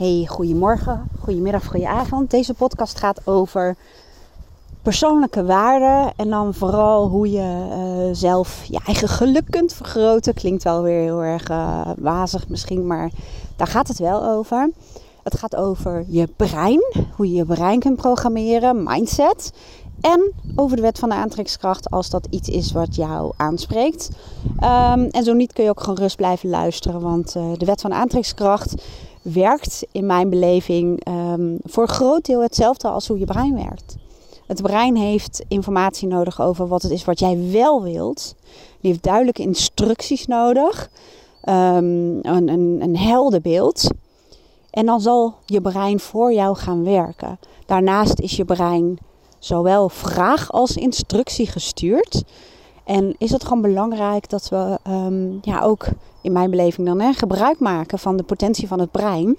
Hey, goedemorgen, goedemiddag, goedenavond. Deze podcast gaat over persoonlijke waarden en dan vooral hoe je uh, zelf je eigen geluk kunt vergroten. Klinkt wel weer heel erg uh, wazig misschien, maar daar gaat het wel over. Het gaat over je brein, hoe je je brein kunt programmeren, mindset. En over de wet van de aantrekkingskracht als dat iets is wat jou aanspreekt. Um, en zo niet kun je ook gewoon rust blijven luisteren, want uh, de wet van de aantrekkingskracht werkt in mijn beleving um, voor een groot deel hetzelfde als hoe je brein werkt. Het brein heeft informatie nodig over wat het is wat jij wel wilt. Die heeft duidelijke instructies nodig. Um, een, een, een helder beeld. En dan zal je brein voor jou gaan werken. Daarnaast is je brein zowel vraag als instructie gestuurd. En is het gewoon belangrijk dat we um, ja, ook in mijn beleving dan hè, gebruik maken van de potentie van het brein.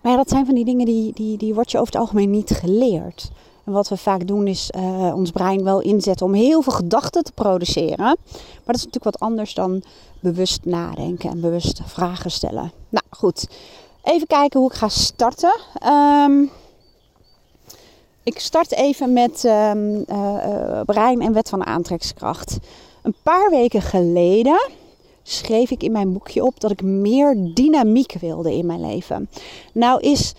Maar ja, dat zijn van die dingen die, die, die wordt je over het algemeen niet geleerd. En wat we vaak doen is uh, ons brein wel inzetten om heel veel gedachten te produceren. Maar dat is natuurlijk wat anders dan bewust nadenken en bewust vragen stellen. Nou goed, even kijken hoe ik ga starten. Um, ik start even met um, uh, brein en wet van aantrekkingskracht. Een paar weken geleden schreef ik in mijn boekje op dat ik meer dynamiek wilde in mijn leven. Nou is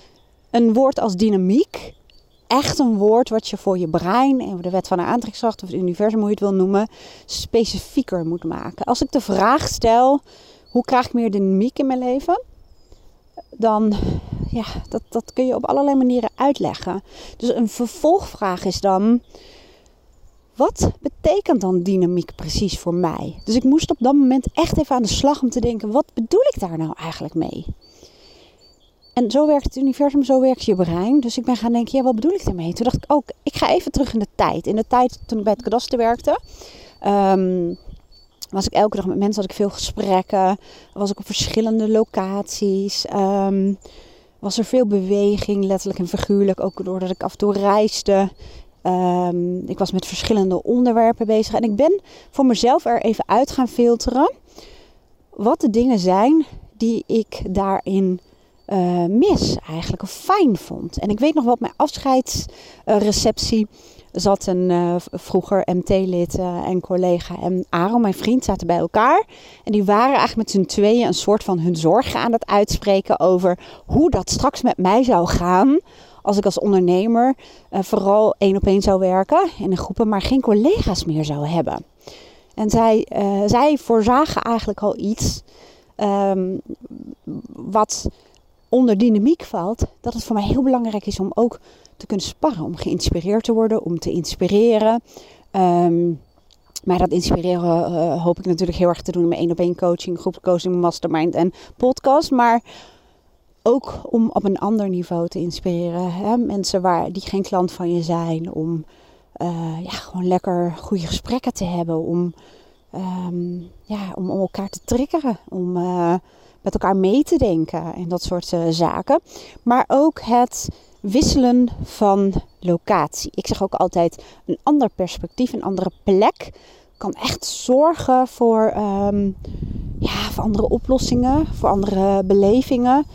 een woord als dynamiek echt een woord wat je voor je brein en de wet van de aantrekkingskracht of het universum, hoe je het wil noemen, specifieker moet maken. Als ik de vraag stel, hoe krijg ik meer dynamiek in mijn leven? Dan, ja, dat, dat kun je op allerlei manieren uitleggen. Dus een vervolgvraag is dan, wat betekent dan dynamiek precies voor mij? Dus ik moest op dat moment echt even aan de slag om te denken: wat bedoel ik daar nou eigenlijk mee? En zo werkt het universum, zo werkt je brein. Dus ik ben gaan denken: ja, wat bedoel ik daarmee? Toen dacht ik ook: ik ga even terug in de tijd. In de tijd toen ik bij het kadaster werkte. Um, was ik elke dag met mensen, had ik veel gesprekken. Was ik op verschillende locaties. Um, was er veel beweging, letterlijk en figuurlijk. Ook doordat ik af en toe reisde. Um, ik was met verschillende onderwerpen bezig. En ik ben voor mezelf er even uit gaan filteren. Wat de dingen zijn die ik daarin uh, mis eigenlijk. Of fijn vond. En ik weet nog wat mijn afscheidsreceptie zat een uh, vroeger MT-lid uh, en collega en Aaron, mijn vriend, zaten bij elkaar. En die waren eigenlijk met z'n tweeën een soort van hun zorgen aan het uitspreken over hoe dat straks met mij zou gaan als ik als ondernemer uh, vooral één op één zou werken in de groepen, maar geen collega's meer zou hebben. En zij, zij voorzagen eigenlijk al iets um, wat onder dynamiek valt, dat het voor mij heel belangrijk is om ook te kunnen sparren, om geïnspireerd te worden, om te inspireren. Um, maar dat inspireren uh, hoop ik natuurlijk heel erg te doen in mijn één op één coaching, groepscoaching, mastermind en podcast. Maar ook om op een ander niveau te inspireren. Hè? Mensen waar, die geen klant van je zijn. Om uh, ja, gewoon lekker goede gesprekken te hebben. Om, um, ja, om, elkaar te triggeren. Om uh, met elkaar mee te denken en dat soort uh, zaken. Maar ook het wisselen van locatie. Ik zeg ook altijd een ander perspectief, een andere plek kan echt zorgen voor, um, ja, voor andere oplossingen, voor andere belevingen.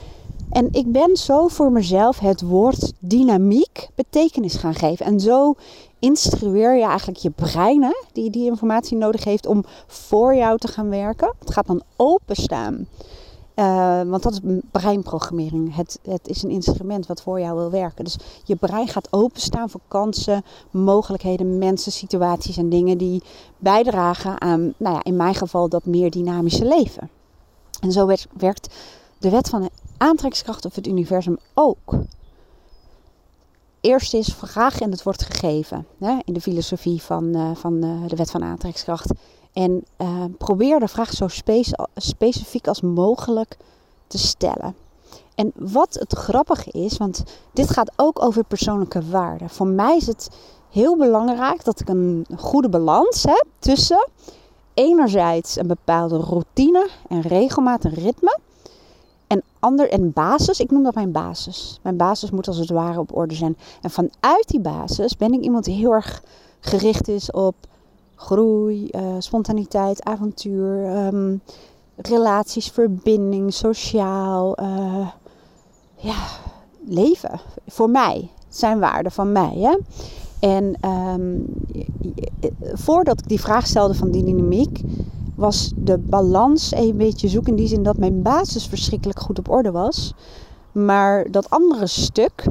En ik ben zo voor mezelf het woord dynamiek betekenis gaan geven. En zo instrueer je eigenlijk je brein, die die informatie nodig heeft om voor jou te gaan werken. Het gaat dan openstaan. Uh, want dat is breinprogrammering. Het, het is een instrument wat voor jou wil werken. Dus je brein gaat openstaan voor kansen, mogelijkheden, mensen, situaties en dingen die bijdragen aan, nou ja, in mijn geval, dat meer dynamische leven. En zo werkt de wet van de aantrekkingskracht of het universum ook. Eerst is vraag en het wordt gegeven. Hè, in de filosofie van, uh, van uh, de wet van aantrekkingskracht. En uh, probeer de vraag zo spe specifiek als mogelijk te stellen. En wat het grappige is, want dit gaat ook over persoonlijke waarden. Voor mij is het heel belangrijk dat ik een goede balans heb tussen enerzijds een bepaalde routine en regelmaat en ritme. En, ander, en basis, ik noem dat mijn basis. Mijn basis moet als het ware op orde zijn. En vanuit die basis ben ik iemand die heel erg gericht is op groei, uh, spontaniteit, avontuur, um, relaties, verbinding, sociaal. Uh, leven. Voor mij. Zijn waarden van mij. Hè? En ehm, voordat ik die vraag stelde van die dynamiek, was de balans een beetje zoek in die zin dat mijn basis verschrikkelijk goed op orde was. Maar dat andere stuk,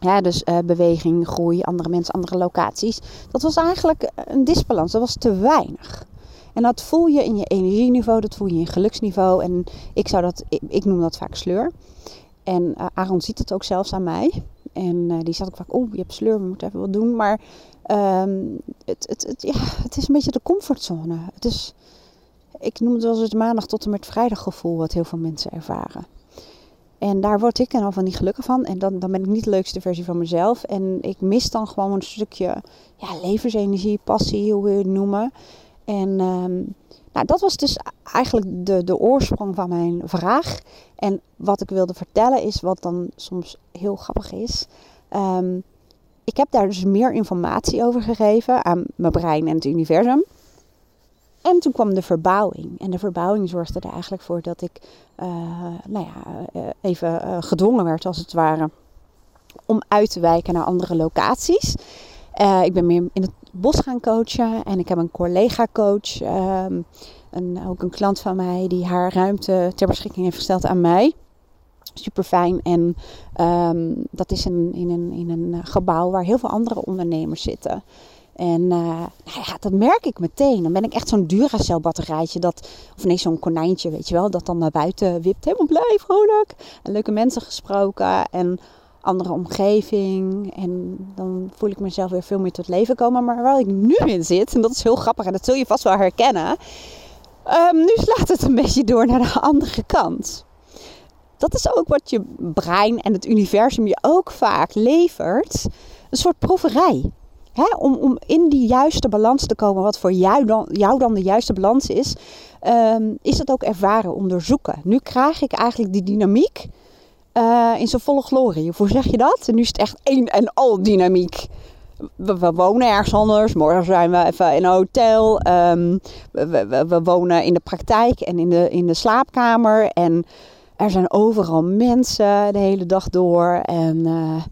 ja, dus uh, beweging, groei, andere mensen, andere locaties, dat was eigenlijk een disbalans. Dat was te weinig. En dat voel je in je energieniveau, dat voel je in je geluksniveau. En ik, zou dat, ik, noem dat vaak sleur. En uh, Aaron ziet het ook zelfs aan mij. En die zat ook vaak, oh, je hebt sleur, we moeten even wat doen. Maar um, het, het, het, ja, het is een beetje de comfortzone. Het is, ik noem het wel eens het maandag tot en met vrijdag gevoel wat heel veel mensen ervaren. En daar word ik dan al van niet gelukkig van. En dan, dan ben ik niet de leukste versie van mezelf. En ik mis dan gewoon een stukje ja, levensenergie, passie, hoe wil je het noemen. En um, nou, dat was dus eigenlijk de, de oorsprong van mijn vraag. En wat ik wilde vertellen is, wat dan soms heel grappig is. Um, ik heb daar dus meer informatie over gegeven aan mijn brein en het universum. En toen kwam de verbouwing. En de verbouwing zorgde er eigenlijk voor dat ik uh, nou ja, uh, even uh, gedwongen werd, als het ware, om uit te wijken naar andere locaties. ik ben meer in het bos gaan coachen en ik heb een collega-coach, um, een, ook een klant van mij, die haar ruimte ter beschikking heeft gesteld aan mij. Super fijn. En um, dat is in, in, een, in een gebouw waar heel veel andere ondernemers zitten. En uh, nou ja, dat merk ik meteen. Dan ben ik echt zo'n Duracell batterijtje. Dat, of nee, zo'n konijntje, weet je wel. Dat dan naar buiten wipt. Helemaal blij, vrolijk. En leuke mensen gesproken. En andere omgeving. En dan voel ik mezelf weer veel meer tot leven komen. Maar waar ik nu in zit, en dat is heel grappig. En dat zul je vast wel herkennen. Um, nu slaat het een beetje door naar de andere kant. Dat is ook wat je brein en het universum je ook vaak levert. Een soort proeverij om, om in die juiste balans te komen, wat voor jou dan, dan de juiste balans is, um, is het ook ervaren, onderzoeken. Nu krijg ik eigenlijk die dynamiek uh, in zijn volle glorie. Hoe zeg je dat? Nu is het echt één en al dynamiek. We, wonen ergens anders. Morgen zijn we even in een hotel. Um, we, wonen in de praktijk en in de, in de slaapkamer. En er zijn overal mensen de hele dag door. En uh,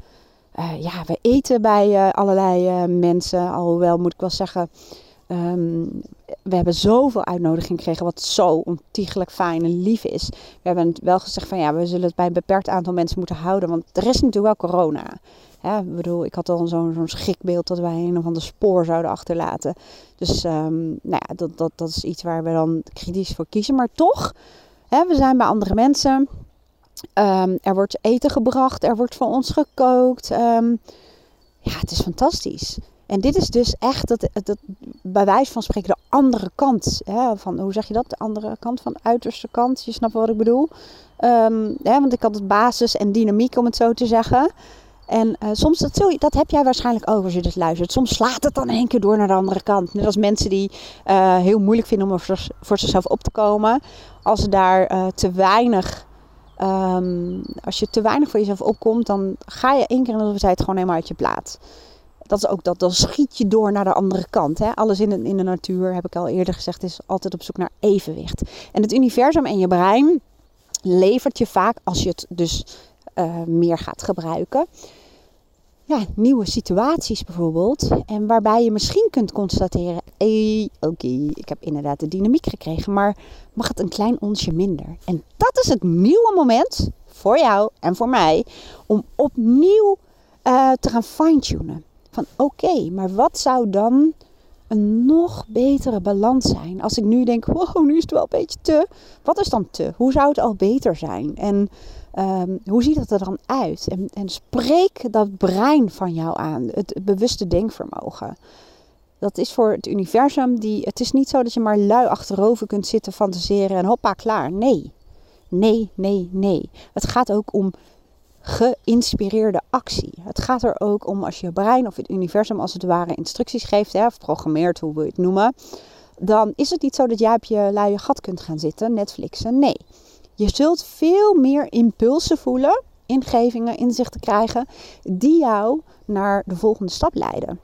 uh, ja, we eten bij uh, allerlei uh, mensen. Alhoewel moet ik wel zeggen, um, we hebben zoveel uitnodiging gekregen, wat zo ontiegelijk fijn en lief is. We hebben wel gezegd van ja, we zullen het bij een beperkt aantal mensen moeten houden, want er is natuurlijk wel corona. Ik bedoel, ik had al zo'n zo'n schikbeeld dat wij een of ander spoor zouden achterlaten. Dus um, nou ja, dat, dat, dat is iets waar we dan kritisch voor kiezen. Maar toch, hè, we zijn bij andere mensen. Um, er wordt eten gebracht, er wordt voor ons gekookt. Um, ja, het is fantastisch. En dit is dus echt dat, dat bij wijze van spreken de andere kant. Hè, van, hoe zeg je dat? De andere kant van de uiterste kant. Je snapt wat ik bedoel. Um, hè, want ik had het basis en dynamiek om het zo te zeggen. En uh, soms, dat, dat heb jij waarschijnlijk ook als je dit luistert. Soms slaat het dan één keer door naar de andere kant. Net als mensen die uh, heel moeilijk vinden om voor, zichzelf op te komen. Als ze daar uh, te weinig Um, als je te weinig voor jezelf opkomt, dan ga je één keer in de tijd gewoon helemaal uit je plaat. Dat is ook dat, dan schiet je door naar de andere kant. Hè? Alles in de, in de natuur, heb ik al eerder gezegd, is altijd op zoek naar evenwicht. En het universum en je brein levert je vaak, als je het dus uh, meer gaat gebruiken, ja, nieuwe situaties bijvoorbeeld. En waarbij je misschien kunt constateren: hey, oké, ik heb inderdaad de dynamiek gekregen, maar mag het een klein onsje minder? En dat is het nieuwe moment voor jou en voor mij om opnieuw uh, te gaan fine-tunen. Van oké, maar wat zou dan een nog betere balans zijn? Als ik nu denk: wow, nu is het wel een beetje te. Wat is dan te? Hoe zou het al beter zijn? En Um, hoe ziet het er dan uit? En, en, spreek dat brein van jou aan, het, bewuste denkvermogen. Dat is voor het universum, die, het is niet zo dat je maar lui achterover kunt zitten, fantaseren en hoppa, klaar. Nee, nee, nee, nee. Het gaat ook om geïnspireerde actie. Het gaat er ook om als je brein of het universum als het ware instructies geeft, hè, of programmeert, hoe we het noemen. Dan is het niet zo dat jij op je luie gat kunt gaan zitten, Netflixen. Nee. Je zult veel meer impulsen voelen, ingevingen, inzichten krijgen, die jou naar de volgende stap leiden.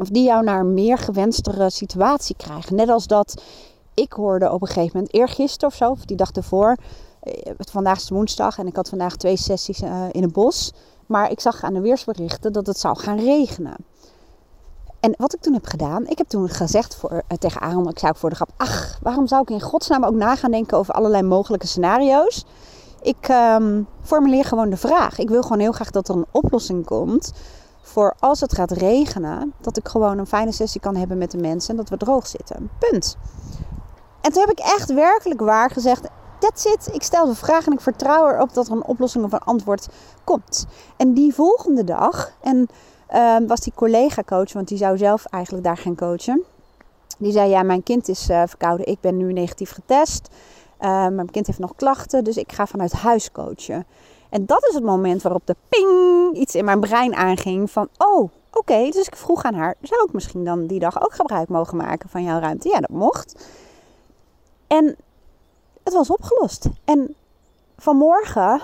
Of die jou naar een meer gewenstere situatie krijgen. Net als dat ik hoorde op een gegeven moment, eergisteren of zo, of die dag ervoor, vandaag is woensdag en ik had vandaag twee sessies in het bos. Maar ik zag aan de weersberichten dat het zou gaan regenen. En wat ik toen heb gedaan, ik heb toen gezegd voor, uh, tegen Aaron, ik zei voor de grap, ach, waarom zou ik in godsnaam ook na gaan denken over allerlei mogelijke scenario's? Ik um, formuleer gewoon de vraag. Ik wil gewoon heel graag dat er een oplossing komt voor als het gaat regenen, dat ik gewoon een fijne sessie kan hebben met de mensen en dat we droog zitten. Punt. En toen heb ik echt werkelijk waar gezegd, that's it. Ik stel de vraag en ik vertrouw erop dat er een oplossing of een antwoord komt. En die volgende dag, en uh, was die collega-coach, want die zou zelf eigenlijk daar gaan coachen. Die zei: Ja, mijn kind is uh, verkouden. Ik ben nu negatief getest. Uh, mijn kind heeft nog klachten, dus ik ga vanuit huis coachen. En dat is het moment waarop de ping iets in mijn brein aanging van: Oh, oké. Dus ik vroeg aan haar: Zou ik misschien dan die dag ook gebruik mogen maken van jouw ruimte? Ja, dat mocht. En het was opgelost. En vanmorgen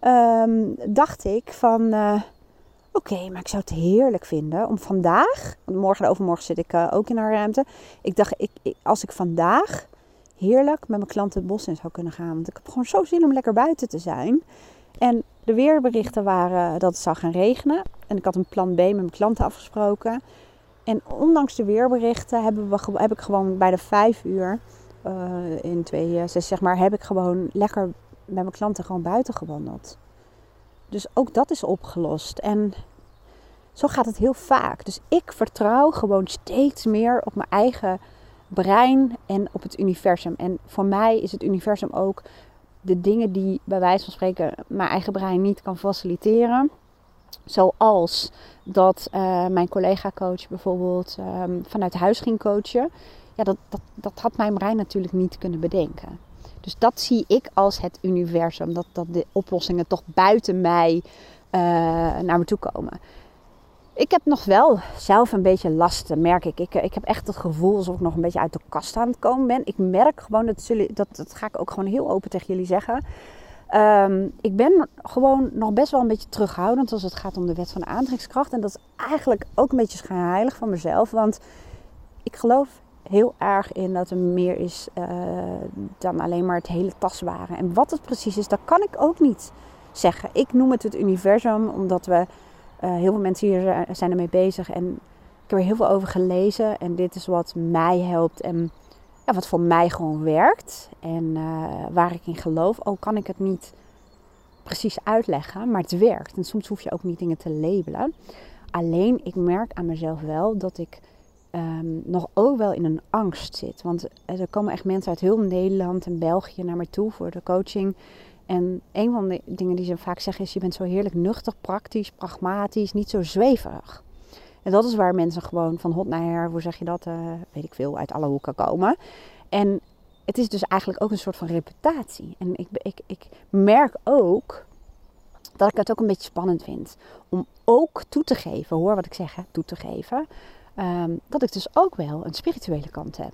um, dacht ik van. Uh, Oké, maar ik zou het heerlijk vinden om vandaag, want morgen en overmorgen zit ik uh, ook in haar ruimte. Ik dacht, ik, als ik vandaag heerlijk met mijn klanten het bos in zou kunnen gaan. Want ik heb gewoon zo zin om lekker buiten te zijn. En de weerberichten waren dat het zou gaan regenen. En ik had een plan B met mijn klanten afgesproken. En ondanks de weerberichten we, heb ik gewoon bij de vijf uur uh, in twee, uh, zes zeg maar, heb ik gewoon lekker met mijn klanten gewoon buiten gewandeld. Dus ook dat is opgelost. En zo gaat het heel vaak. Dus ik vertrouw gewoon steeds meer op mijn eigen brein en op het universum. En voor mij is het universum ook de dingen die bij wijze van spreken mijn eigen brein niet kan faciliteren. Zoals dat uh, mijn collega-coach bijvoorbeeld um, vanuit huis ging coachen. Ja, dat, dat, dat had mijn brein natuurlijk niet kunnen bedenken. Dus dat zie ik als het universum. Dat, dat de oplossingen toch buiten mij uh, naar me toe komen. Ik heb nog wel zelf een beetje last, merk ik. ik. Ik heb echt het gevoel alsof ik nog een beetje uit de kast aan het komen ben. Ik merk gewoon, dat, jullie, dat, dat ga ik ook gewoon heel open tegen jullie zeggen. Um, ik ben gewoon nog best wel een beetje terughoudend als het gaat om de wet van de aantrekkingskracht. En dat is eigenlijk ook een beetje schijnheilig van mezelf. Want ik geloof heel erg in dat er meer is uh, dan alleen maar het hele tastbare. En wat het precies is, dat kan ik ook niet zeggen. Ik noem het het universum, omdat we uh, heel veel mensen hier zijn ermee bezig. En ik heb er heel veel over gelezen. En dit is wat mij helpt en ja, wat voor mij gewoon werkt. En uh, waar ik in geloof. Ook kan ik het niet precies uitleggen, maar het werkt. En soms hoef je ook niet dingen te labelen. Alleen ik merk aan mezelf wel dat ik um, nog ook wel in een angst zit. Want er komen echt mensen uit heel Nederland en België naar me toe voor de coaching. En een van de dingen die ze vaak zeggen is: je bent zo heerlijk nuchter, praktisch, pragmatisch, niet zo zweverig. En dat is waar mensen gewoon van hot naar her, hoe zeg je dat, uh, weet ik veel, uit alle hoeken komen. En het is dus eigenlijk ook een soort van reputatie. En ik, ik, ik merk ook dat ik het ook een beetje spannend vind om ook toe te geven, hoor wat ik zeg, hè, toe te geven, um, dat ik dus ook wel een spirituele kant heb.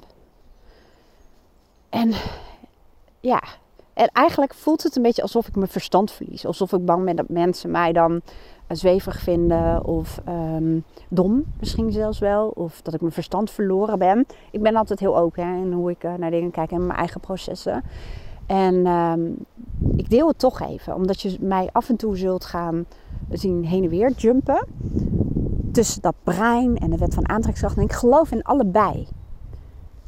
En ja, en eigenlijk voelt het een beetje alsof ik mijn verstand verlies. Alsof ik bang ben dat mensen mij dan uh, zweverig vinden of um, dom misschien zelfs wel. Of dat ik mijn verstand verloren ben. Ik ben altijd heel open hè, in hoe ik uh, naar dingen kijk en mijn eigen processen. En um, ik deel het toch even, omdat je mij af en toe zult gaan zien heen en weer jumpen tussen dat brein en de wet van aantrekkingskracht. En ik geloof in allebei.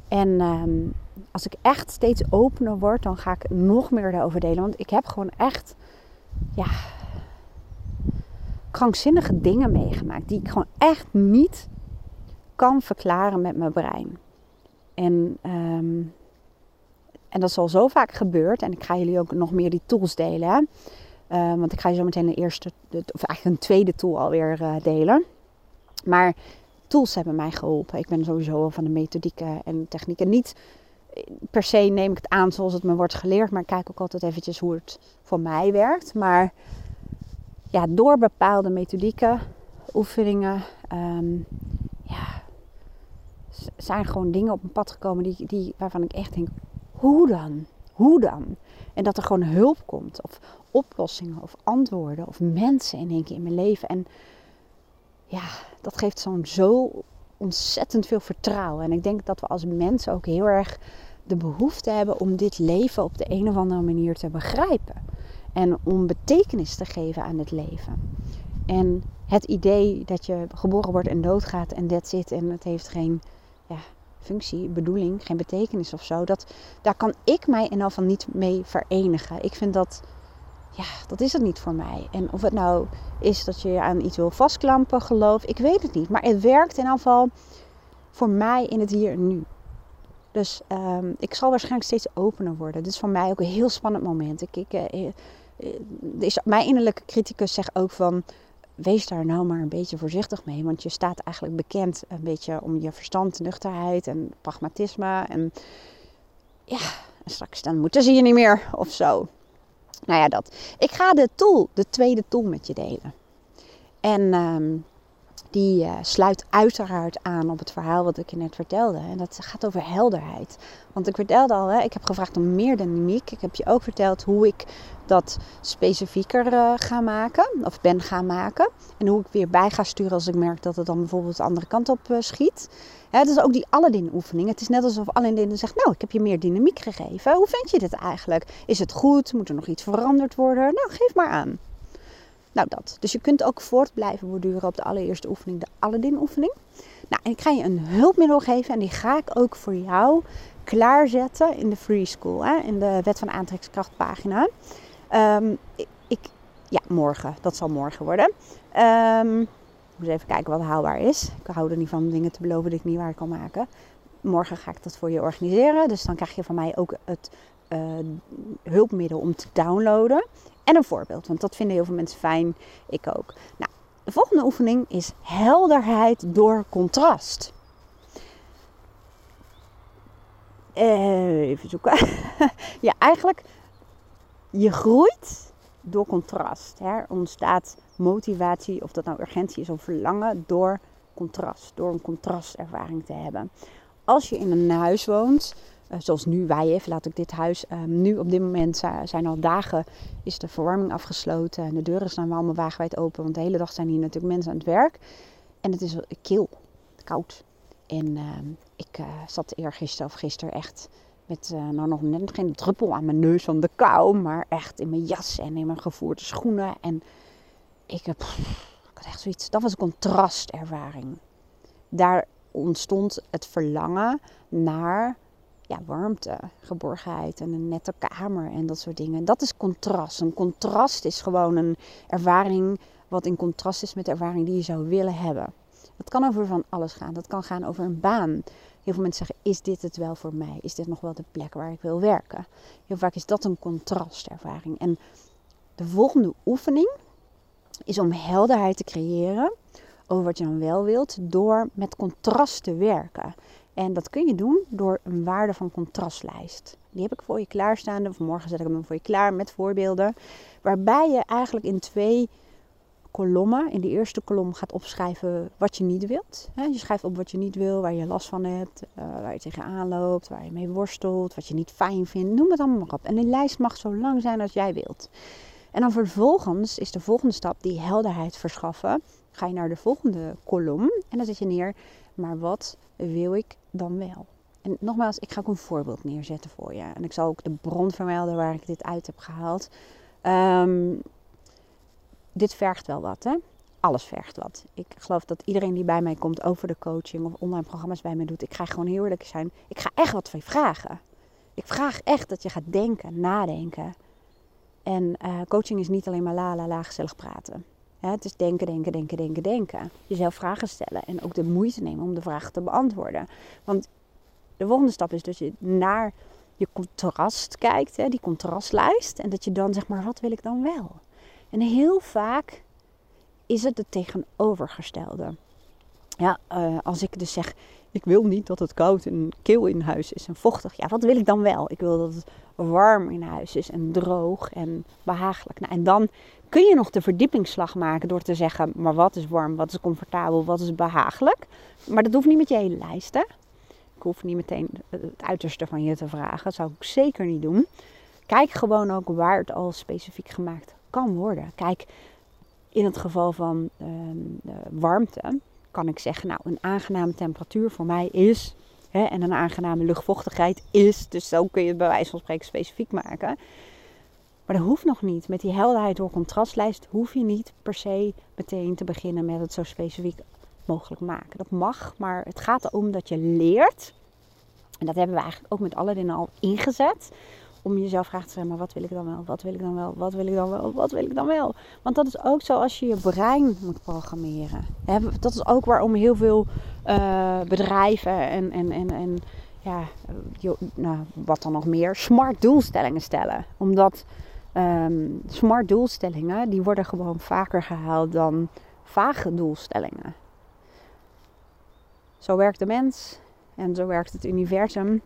En um, als ik echt steeds opener word, dan ga ik nog meer daarover delen. Want ik heb gewoon echt, ja, krankzinnige dingen meegemaakt. Die ik gewoon echt niet kan verklaren met mijn brein. En, um, en dat is al zo vaak gebeurd. En ik ga jullie ook nog meer die tools delen. Uh, want ik ga je zo meteen de eerste, of eigenlijk een tweede tool alweer uh, delen. Maar tools hebben mij geholpen. Ik ben sowieso van de methodieken en technieken. Niet per se neem ik het aan zoals het me wordt geleerd, maar ik kijk ook altijd eventjes hoe het voor mij werkt. Maar ja, door bepaalde methodieken, oefeningen, um, ja, zijn gewoon dingen op mijn pad gekomen die, die, waarvan ik echt denk, hoe dan? Hoe dan? En dat er gewoon hulp komt, of oplossingen, of antwoorden, of mensen in één keer in mijn leven. En ja, dat geeft zo'n zo ontzettend veel vertrouwen. En ik denk dat we als mensen ook heel erg de behoefte hebben om dit leven op de een of andere manier te begrijpen. En om betekenis te geven aan het leven. En het idee dat je geboren wordt en doodgaat en dat zit en het heeft geen ja, functie, bedoeling, geen betekenis of zo. Dat, daar kan ik mij in van niet mee verenigen. Ik vind dat, ja, dat is het niet voor mij. En of het nou is dat je aan iets wil vastklampen, geloof, ik weet het niet. Maar het werkt in geval voor mij in het hier en nu. Dus um, ik zal waarschijnlijk steeds opener worden. Dit is voor mij ook een heel spannend moment. Ik, ik, uh, is, mijn innerlijke criticus zegt ook van wees daar nou maar een beetje voorzichtig mee. Want je staat eigenlijk bekend een beetje om je verstand, nuchterheid en pragmatisme. En ja, straks dan moeten ze je niet meer of zo. Nou ja, dat. Ik ga de tool, de tweede tool met je delen. En ehm, die uh, sluit uiteraard aan op het verhaal wat ik je net vertelde. En dat gaat over helderheid. Want ik vertelde al, hè, ik heb gevraagd om meer dynamiek. Ik heb je ook verteld hoe ik dat specifieker uh, ga maken, of ben gaan maken. En hoe ik weer bij ga sturen als ik merk dat het dan bijvoorbeeld de andere kant op uh, schiet. Het is ook die Aladdin oefening. Het is net alsof Aladdin zegt, nou ik heb je meer dynamiek gegeven. Hoe vind je dit eigenlijk? Is het goed? Moet er nog iets veranderd worden? Nou geef maar aan. Nou, dat. Dus je kunt ook voort blijven borduren op de allereerste oefening, de Aladdin oefening. Nou, en ik ga je een hulpmiddel geven en die ga ik ook voor jou klaarzetten in de Free School, hè, in de Wet van Aantrekkingskracht pagina. Um, ik, ja, morgen. Dat zal morgen worden. Um, moet even kijken wat haalbaar is. Ik hou er niet van dingen te beloven die ik niet waar kan maken. Morgen ga ik dat voor je organiseren. Dus dan krijg je van mij ook het uh, hulpmiddel om te downloaden. En een voorbeeld, want dat vinden heel veel mensen fijn. Ik ook. Nou, de volgende oefening is helderheid door contrast. Uh, even zoeken. ja, eigenlijk, je groeit door contrast. Er ontstaat motivatie, of dat nou urgentie is of verlangen, door contrast. Door een contrastervaring te hebben. Als je in een huis woont, eh, zoals nu wij even, laat ik dit huis. Ehm, nu op dit moment zijn al dagen, is de verwarming afgesloten. En de deuren staan allemaal wagenwijd open. Want de hele dag zijn hier natuurlijk mensen aan het werk. En het is kil, koud. En ehm, ik uh, zat eergisteren of gisteren echt met uh, nou nog net geen druppel aan mijn neus van de kou. Maar echt in mijn jas en in mijn gevoerde schoenen. En ik heb, ik had echt zoiets, dat was een contrastervaring. Daar ontstond het verlangen naar ja, warmte, geborgenheid en een nette kamer en dat soort dingen. Dat is contrast. Een contrast is gewoon een ervaring wat in contrast is met de ervaring die je zou willen hebben. Dat kan over van alles gaan. Dat kan gaan over een baan. Heel veel mensen zeggen: Is dit het wel voor mij? Is dit nog wel de plek waar ik wil werken? Heel vaak is dat een contrastervaring. En de volgende oefening is om helderheid te creëren over wat je dan wel wilt door met contrast te werken. En dat kun je doen door een waarde van contrastlijst. Die heb ik voor je klaarstaan. Of morgen zet ik hem voor je klaar met voorbeelden. Waarbij je eigenlijk in twee kolommen. In de eerste kolom gaat opschrijven wat je niet wilt. Je schrijft op wat je niet wil, waar je last van hebt, eh, waar je tegenaan loopt, waar je mee worstelt, wat je niet fijn vindt. Noem het allemaal maar op. En die lijst mag zo lang zijn als jij wilt. En dan vervolgens is de volgende stap die helderheid verschaffen. Ga je naar de volgende kolom en dan zet je neer, maar wat wil ik dan wel? En nogmaals, ik ga ook een voorbeeld neerzetten voor je. En ik zal ook de bron vermelden waar ik dit uit heb gehaald. Um, dit vergt wel wat, hè? Alles vergt wat. Ik geloof dat iedereen die bij mij komt over de coaching of online programma's bij mij doet, ik ga gewoon heel eerlijk zijn. Ik ga echt wat van je vragen. Ik vraag echt dat je gaat denken, nadenken. En uh, coaching is niet alleen maar la la la gezellig praten. Het is denken, denken, denken, denken, denken. Jezelf vragen stellen en ook de moeite nemen om de vragen te beantwoorden. Want de volgende stap is dat je naar je contrast kijkt, hè, die contrastlijst. En dat je dan zeg maar, wat wil ik dan wel? En heel vaak is het het tegenovergestelde. Ja, uh, als ik dus zeg, ik wil niet dat het koud en kil in huis is en vochtig. Ja, wat wil ik dan wel? Ik wil dat het warm in huis is en droog en behagelijk. Nou, en dan kun je nog de verdiepingsslag maken door te zeggen, maar wat is warm, wat is comfortabel, wat is behagelijk. Maar dat hoeft niet met je hele lijst, hè? Ik hoef niet meteen het uiterste van je te vragen. Dat zou ik zeker niet doen. Kijk gewoon ook waar het al specifiek gemaakt kan worden. Kijk, in het geval van uh, warmte kan ik zeggen, nou, een aangename temperatuur voor mij is Hè, en een aangename luchtvochtigheid is. Dus zo kun je het bij wijze van spreken specifiek maken. Maar dat hoeft nog niet. Met die helderheid door contrastlijst hoef je niet per se meteen te beginnen met het zo specifiek mogelijk maken. Dat mag, maar het gaat erom dat je leert. En dat hebben we eigenlijk ook met alle dingen al ingezet. Om jezelf vragen te stellen, maar wat wil ik dan wel? Wat wil ik dan wel? Wat wil ik dan wel? Wat wil ik dan wel? Want dat is ook zo als je je brein moet programmeren. Dat is ook waarom heel veel uh, bedrijven en, en, en, en ja, nou, wat dan nog meer, smart doelstellingen stellen. Omdat um, smart doelstellingen, die worden gewoon vaker gehaald dan vage doelstellingen. Zo werkt de mens en zo werkt het universum.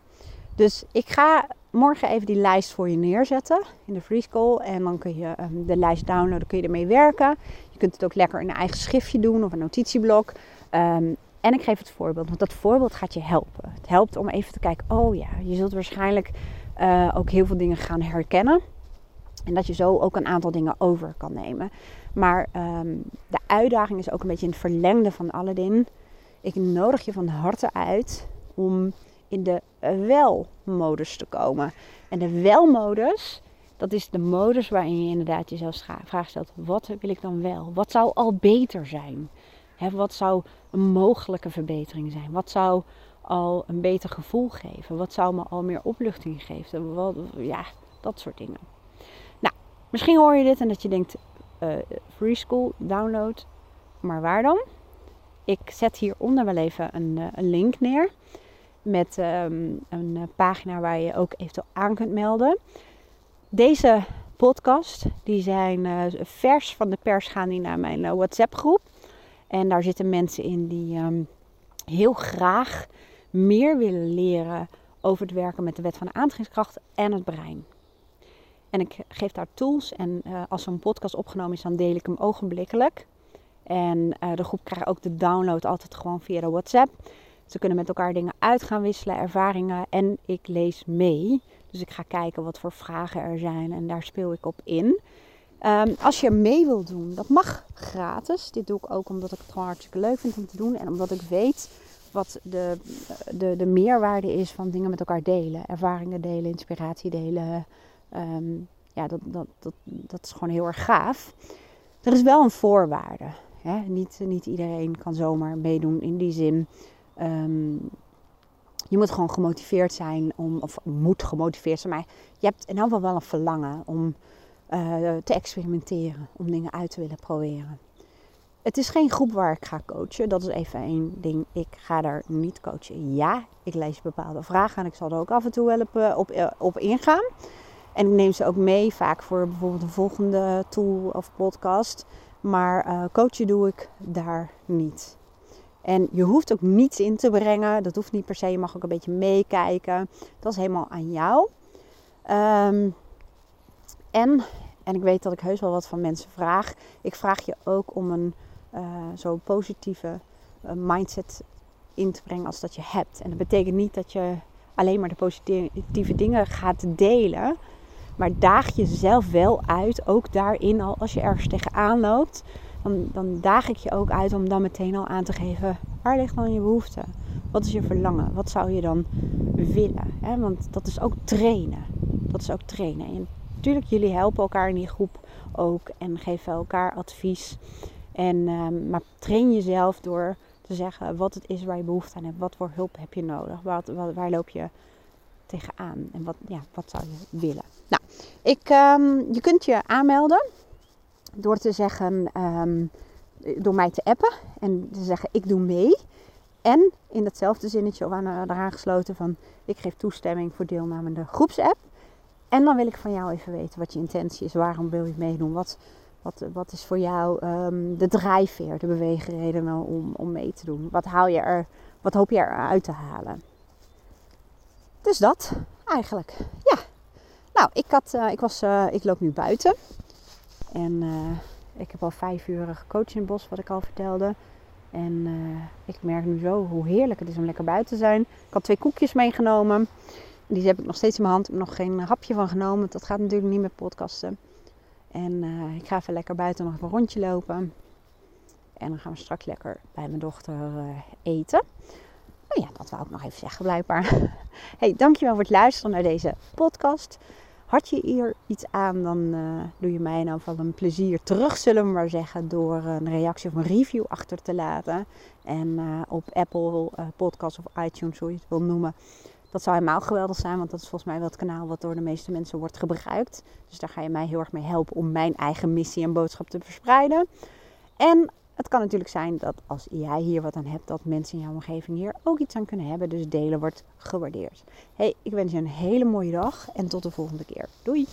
Dus ik ga morgen even die lijst voor je neerzetten in de free school. En dan kun je um, de lijst downloaden, kun je ermee werken. Je kunt het ook lekker in een eigen schriftje doen of een notitieblok. Um, en ik geef het voorbeeld, want dat voorbeeld gaat je helpen. Het helpt om even te kijken, oh ja, je zult waarschijnlijk uh, ook heel veel dingen gaan herkennen. En dat je zo ook een aantal dingen over kan nemen. Maar um, de uitdaging is ook een beetje in het verlengde van Aladdin. Ik nodig je van harte uit om in de wel-modus te komen. En de wel-modus, dat is de modus waarin je inderdaad jezelf vraag stelt: wat wil ik dan wel? Wat zou al beter zijn? wat zou een mogelijke verbetering zijn? Wat zou al een beter gevoel geven? Wat zou me al meer opluchting geven? Ja, dat soort dingen. Nou, misschien hoor je dit en dat je denkt: uh, free school, download. Maar waar dan? Ik zet hieronder wel even een, eh, een link neer. Met um, een eh, pagina waar je ook eventueel aan kunt melden. Deze podcast, die zijn uh, vers van de pers gaan die naar mijn WhatsApp groep. En daar zitten mensen in die um, heel graag meer willen leren over het werken met de wet van de aantrekkingskracht en het brein. En ik geef daar tools en als zo'n podcast opgenomen is, dan deel ik hem ogenblikkelijk. En de groep krijgt ook de download altijd gewoon via de WhatsApp. Ze kunnen met elkaar dingen uit gaan wisselen, ervaringen. En ik lees mee. Dus ik ga kijken wat voor vragen er zijn en daar speel ik op in. Um, als je mee wilt doen, dat mag gratis. Dit doe ik ook omdat ik het gewoon hartstikke leuk vind om te doen. En omdat ik weet wat de, de, de meerwaarde is van dingen met elkaar delen. Ervaringen delen, inspiratie delen. Um, ja, dat, dat, dat, dat is gewoon heel erg gaaf. Er is wel een voorwaarde. Hè? Niet, niet iedereen kan zomaar meedoen in die zin. Um, je moet gewoon gemotiveerd zijn om, of moet gemotiveerd zijn, maar je hebt in elk geval wel een verlangen om uh, te experimenteren, om dingen uit te willen proberen. Het is geen groep waar ik ga coachen. Dat is even één ding. Ik ga daar niet coachen. Ja, ik lees bepaalde vragen en ik zal er ook af en toe wel op, eh, eh, op ingaan. En ik neem ze ook mee, vaak voor bijvoorbeeld een volgende tool of podcast. Maar coachen doe ik daar niet. En je hoeft ook niets in te brengen. Dat hoeft niet per se. Je mag ook een beetje meekijken. Dat is helemaal aan jou. Um, en, en ik weet dat ik heus wel wat van mensen vraag. Ik vraag je ook om een uh, zo positieve uh, mindset in te brengen als dat je hebt. En dat betekent niet dat je alleen maar de positieve dingen gaat delen. Maar daag jezelf wel uit, ook daarin al als je ergens tegenaan loopt. Dan, dan daag ik je ook uit om dan meteen al aan te geven, waar ligt dan je behoefte? Wat is je verlangen? Wat zou je dan willen? Want dat is ook trainen. Dat is ook trainen. En natuurlijk, jullie helpen elkaar in die groep ook en geven elkaar advies. En, um, maar train jezelf door te zeggen wat het is waar je behoefte aan hebt. Wat voor hulp heb je nodig? Waar loop je tegenaan? En wat, ja, wat zou je willen? Nou, ik, um, je kunt je aanmelden door te zeggen, um, door mij te appen en te zeggen ik doe mee. En in datzelfde zinnetje of aan, eraan gesloten van ik geef toestemming voor deelname de groepsapp. En dan wil ik van jou even weten wat je intentie is. Waarom wil je meedoen? Wat, wat, wat is voor jou um, de drijfveer, de beweegredenen om, om mee te doen? Wat, haal je er, wat hoop je eruit te halen? Dus dat eigenlijk. Ja. Nou, ik, had, uh, ik, was, uh, ik loop nu buiten. En uh, ik heb al vijf uur gecoacht in het bos, wat ik al vertelde. En ik merk nu zo hoe heerlijk het is om lekker buiten te zijn. Ik had twee koekjes meegenomen. Die heb ik nog steeds in mijn hand. Ik heb nog geen hapje van genomen. Dat gaat natuurlijk niet met podcasten. En uh, ik ga even lekker buiten nog even een rondje lopen. En dan gaan we straks lekker bij mijn dochter eten. Oh ja, dat wou ik nog even zeggen blijkbaar. Hey, dankjewel voor het luisteren naar deze podcast. Had je hier iets aan, dan uh, doe je mij nou van een plezier terug, zullen we maar zeggen, door een reactie of een review achter te laten. En uh, op Apple uh, Podcasts of iTunes, hoe je het wil noemen. Dat zou helemaal geweldig zijn, want dat is volgens mij wel het kanaal wat door de meeste mensen wordt gebruikt. Dus daar ga je mij heel erg mee helpen om mijn eigen missie en boodschap te verspreiden. En het kan natuurlijk zijn dat als jij hier wat aan hebt, dat mensen in jouw omgeving hier ook iets aan kunnen hebben. Dus delen wordt gewaardeerd. Hey, ik wens je een hele mooie dag en tot de volgende keer. Doei!